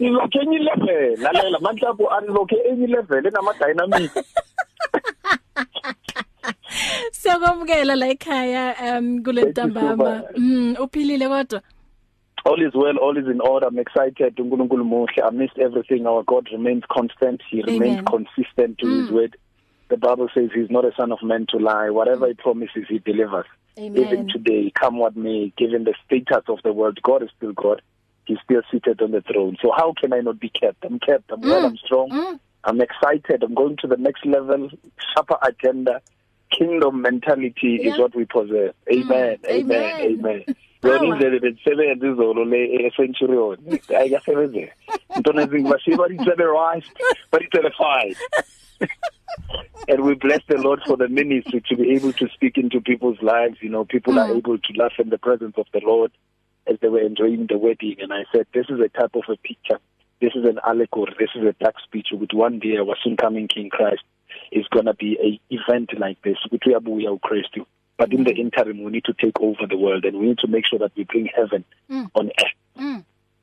unlock any level lalela manje lapho unlock any level enama dynamic Siyakumkela la ekhaya um kulentambama mhm mm, uphilile kodwa all is well all is in order i'm excited uNkulunkulu muhle i missed everything our god remains constant he Amen. remains consistent to mm. his word the bible says he's not a son of man to lie whatever he promises he delivers Amen. even today come what may given the status of the world god is still god he's still seated on the throne so how can i not be kept i'm kept i'm mm. well i'm strong mm. i'm excited i'm going to the next level sharper agenda kingdom mentality yeah. is what we possess amen mm. amen amen yona indlela betisebenza izolo le e-centurion ayikasebenzeki intona ezingibashi badicele right badicele fine and we bless the lord for the ministry to be able to speak into people's lives you know people mm. are able to laugh in the presence of the lord as they were enjoying the wedding and i said this is a type of a picture this is an allegory this is a dark speech with one day i was soon coming king christ is going to be a event like this ukuthi uyabuya uChrist but in the interim we need to take over the world and we need to make sure that we bring heaven mm. on earth mm.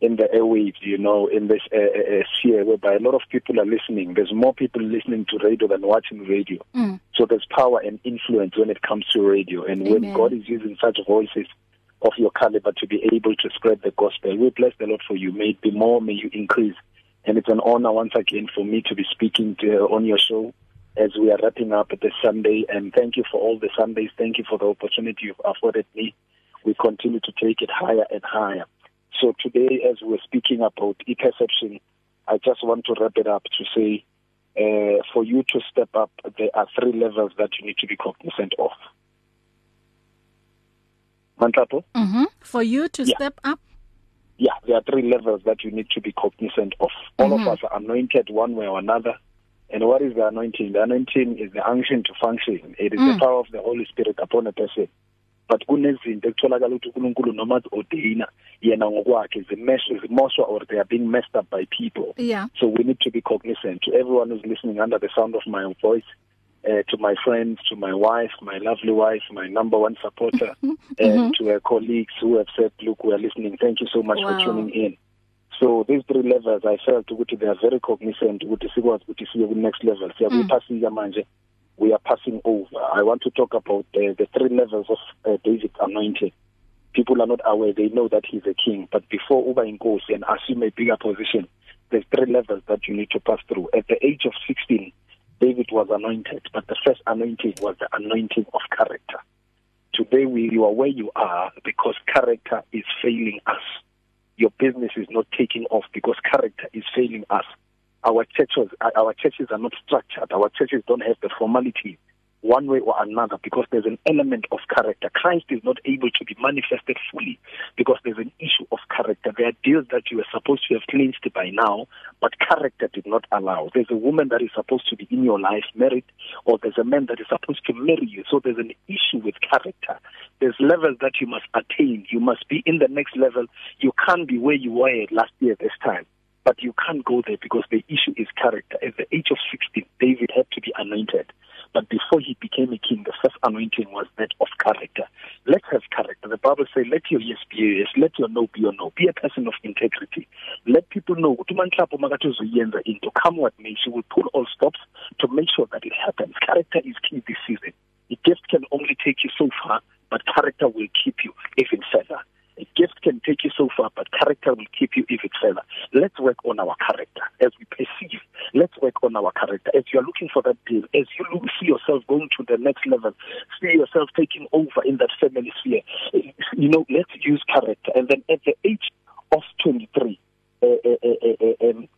in the airwaves, you know, in this uh, uh, uh, sphere whereby a lot of people are listening. There's more people listening to radio than watching radio. Mm. So there's power and influence when it comes to radio. And Amen. when God is using such voices of your caliber to be able to spread the gospel, we bless the Lord for you. May it be more, may you increase. And it's an honor once again for me to be speaking to, uh, on your show as we are wrapping up this Sunday. And thank you for all the Sundays. Thank you for the opportunity you've afforded me. We continue to take it higher and higher. So today, as we're speaking about e-perception, I just want to wrap it up to say, uh, for you to step up, there are three levels that you need to be cognizant of. Mantlapo? Mm-hmm. For you to yeah. step up? Yeah, there are three levels that you need to be cognizant of. All mm-hmm. of us are anointed one way or another. And what is the anointing? The anointing is the unction to function. It is mm. the power of the Holy Spirit upon a person. but kunezinto ekutholakala ukuthi uNkulunkulu noma ordainer yena ngokwakhe zimesh zimoshwa or they are being messed up by people yeah. so we need to be cognizant to everyone who's listening under the sound of my voice uh, to my friends to my wife my lovely wife my number one supporter and mm -hmm. to her colleagues who have said look we are listening thank you so much wow. for tuning in so these three levels i felt ukuthi they are very cognizant ukuthi sikwazi ukuthi siye ku next level siyakuyiphasika mm. manje we are passing over. I want to talk about the, uh, the three levels of uh, David anointing. People are not aware, they know that he's a king. But before Uba Inkosi and assume a bigger position, there's three levels that you need to pass through. At the age of 16, David was anointed, but the first anointing was the anointing of character. Today, we, you are where you are because character is failing us. Your business is not taking off because character is failing us. our churches our churches are not structured our churches don't have the formality one way or another because there's an element of character Christ is not able to be manifested fully because there's an issue of character there are deals that you were supposed to have cleansed by now but character did not allow there's a woman that is supposed to be in your life married or there's a man that is supposed to marry you so there's an issue with character there's levels that you must attain you must be in the next level you can't be where you were last year this time But you can't go there because the issue is character. At the age of 16, David had to be anointed. But before he became a king, the first anointing was that of character. Let's have character. The Bible says, let your yes be your yes, let your no be your no. Be a person of integrity. Let people know, into come what may, she will pull all stops to make sure that it happens. Character is key this season. A gift can only take you so far, but character will keep you even further. can take you so far, but character will keep you even further. Let's work on our character as we perceive. Let's work on our character as you are looking for that deal, as you look, see yourself going to the next level, see yourself taking over in that family sphere. You know, let's use character. And then at the age of 23, uh, uh, uh, uh, um,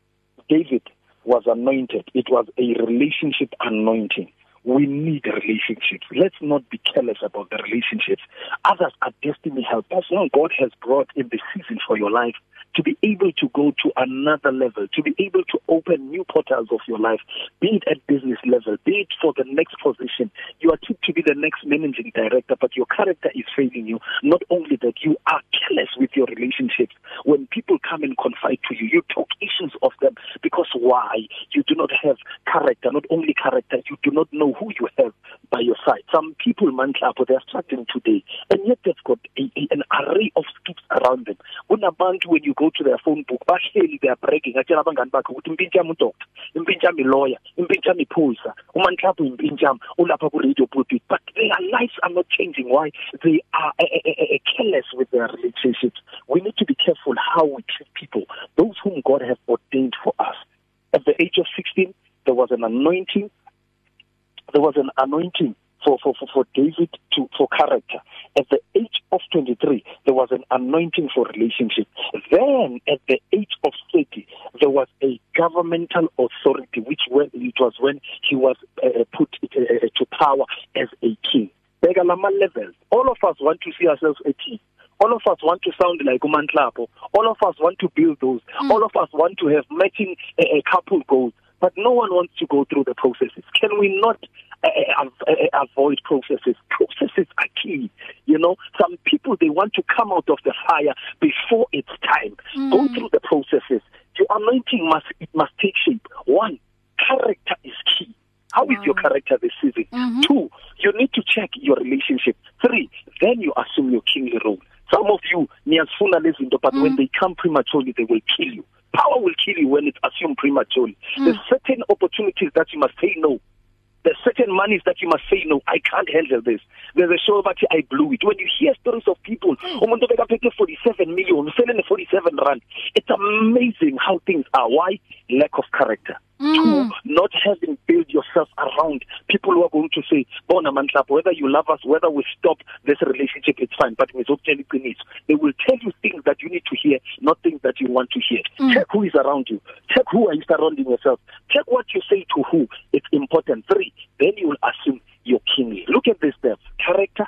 David was anointed. It was a relationship anointing. we need relationships. Let's not be careless about the relationships. Others are destiny helpers. Now God has brought in the season for your life to be able to go to another level, to be able to open new portals of your life, be it at business level, be it for the next position. You are tipped to be the next managing director, but your character is failing you. Not only that, you are careless with your relationships. When people come and confide to you, you talk issues of them because why? You do not have character. Not only character, you do not know who you have by your side. Some people, Manhlapo, they're struggling today, and yet they've got a, a, an array of skips around them. Kunabantu, when you go to their phone book, bahleli they are breaking. Atshela abangani bakhe ukuthi impintshi yami udoctor, impintshi yami lawyer, impintshi yami police, uManhlapo impintshi yami ulapha ku radio pulpit. But their lives are not changing. Why? They are a, a, a, a careless with their relationships. We need to be careful how we treat people, those whom God has ordained for us. At the age of 16, there was an anointing there was an anointing for for for, for David to for character at the age of 23 there was an anointing for relationship then at the age of 30 there was a governmental authority which when it was when he was uh, uh put uh, uh, to power as a king beka lama levels all of us want to see ourselves a king all of us want to sound like uManhlapo all of us want to build those mm. all of us want to have matching uh, uh couple goals But no one wants to go through the processes. Can we not uh, uh, avoid processes? Processes are key. You know, some people they want to come out of the fire before it's time. Mm. Go through the processes. Your anointing must it must take shape. One, character is key. How wow. is your mm. character this season? Mm-hmm. Two, you need to check your relationship. Three, then you assume your kingly role. Some of you, niyazifuna lezinto, but mm. when they come prematurely, they will kill you. power will kill you when it's assumed prematurely. Mm. There's certain opportunities that you must say no. There's certain monies that you must say no. I can't handle this. There's a show about I blew it. When you hear stories of people, hmm. umuntu mm. bekaphethe 47 million, selling 47 rand. It's amazing how things are. Why? Lack of character. mm. to not having built yourself around people who are going to say bona manhlapo whether you love us whether we stop this relationship it's fine but ngizokutshela iqiniso they will tell you things that you need to hear not things that you want to hear mm. check who is around you check who are you surrounding yourself check what you say to who it's important three then you will assume your kingly look at this step character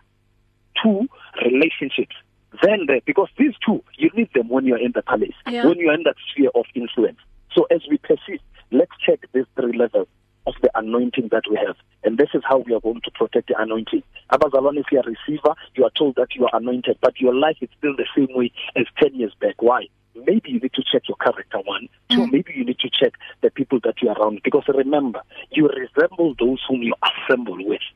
two relationships then there because these two you need them when you are in the palace yeah. when you are in that sphere of influence so as we persist check these three levels of the anointing that we have and this is how we are going to protect the anointing abazalwane if you are a receiver you are told that you are anointed but your life is still the same way as 10 years back why maybe you need to check your character one two mm. maybe you need to check the people that you are around because remember you resemble those whom you assemble with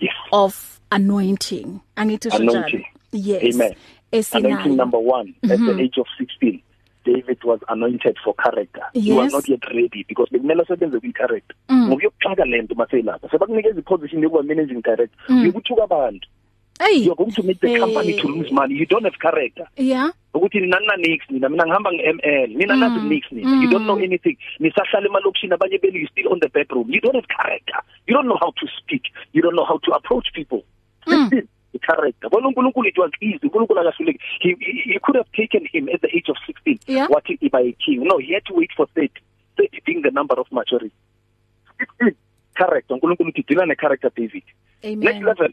yes. of anointing angithi shajana yes amen anointing number 1 at the mm-hmm. age of 16 David was anointed for character yes. you are not yet ready because bekumele usebenze kwi character mm. ngoba yokuxaka lento maseyilapha sebakunikeza iposition yokuba managing director uyikuthuka mm. abantu Hey you're going to make the hey. company to lose money you don't have character yeah ukuthi nina nix nina mina ngihamba ngeML mina nazi mm. nix nina you don't know anything nisahlala emalokushini abanye benu you still on the bedroom you don't have character you don't know how to speak you don't know how to approach people mm. i-character bona unkulunkulu it was easy unkulunkulu akahluleki he, he, he could have taken him at the age of 16 yeah. wathi iba yiking no he had to wait for 30 30 being the number of maturity it's character unkulunkulu uthi deala ne-character david Amen. next level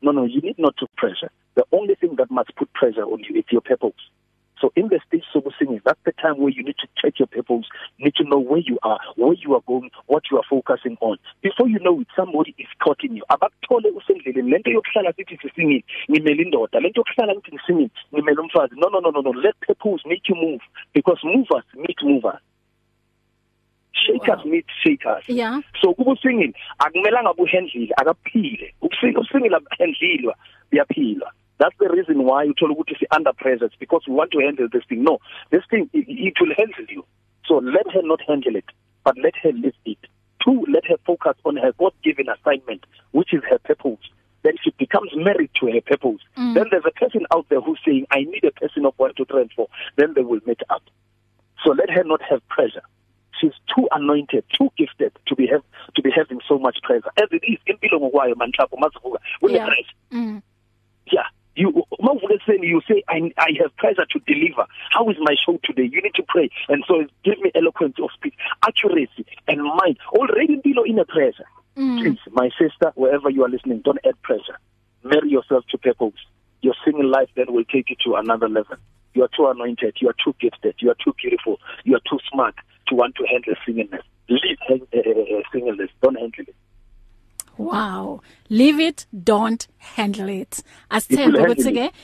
no no you need not to pressure the only thing that must put pressure on you is your purpose So in the stage sobusing is that's the time where you need to check your purpose, you need to know where you are, where you are going, what you are focusing on. Before you know it, somebody is caught in you. Abakuthole usendleleni lento yokuhlala sithi sisingile, ngimele indoda, lento yokuhlala ngithi ngisingile, ngimele umfazi. No no no no no, let purpose make you move because movers meet movers. shakers wow. meet shakers yeah so kuba usingile akumelanga buhendlile akaphile ubusingile handlilwa uyaphilwa that's the reason why uthola ukuthi si under pressure it's because we want to handle this thing no this thing it, it will handle you so let her not handle it but let her live it two let her focus on her god given assignment which is her purpose then she becomes married to her purpose mm. then there's a person out there who's saying i need a person of one to train for then they will meet up so let her not have pressure she's too anointed too gifted to be have to be having so much pressure as it is impilo ngokwayo manhlapho masivuka kune pressure yeah you mawuvuka ekuseni you say I, i have pressure to deliver how is my show today you need to pray and so give me eloquence of speech accuracy and mind already below in a pressure mm. please my sister wherever you are listening don't add pressure marry yourself to purpose your singing life then will take you to another level you are too anointed you are too gifted you are too beautiful you are too smart to want to handle singingness leave uh, uh, singleness don't handle it wow leave it don't handle it asithembe ukuthi ke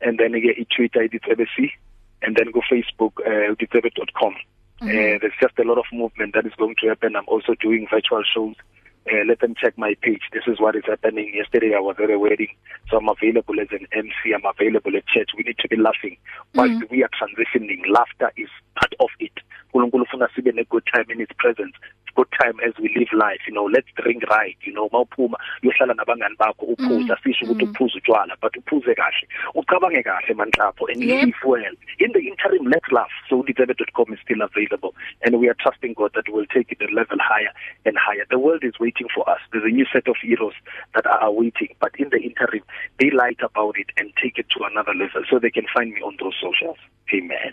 and then ke i-Twitter iditsebc e and then go Facebook uh, eh, ditsebe.com mm -hmm. uh, eh, there's just a lot of movement that is going to happen i'm also doing virtual shows uh, let them check my page this is what is happening yesterday i was at a wedding so i'm available as an mc i'm available at church we need to be laughing while mm -hmm. we are transitioning laughter is part of it uNkulunkulu ufuna sibe ne good time in his presence good time as we live life you know let's drink right you know mawuphuma uyohlala nabangani bakho uphuza mm. sisho ukuthi mm. uphuza utshwala but uphuze kahle ucabange kahle manhlapho and yep. live well in the interim let's laugh so uditsebe.com is still available and we are trusting God that we'll take it a level higher and higher the world is waiting for us there's a new set of heroes that are waiting but in the interim be light about it and take it to another level so they can find me on those socials amen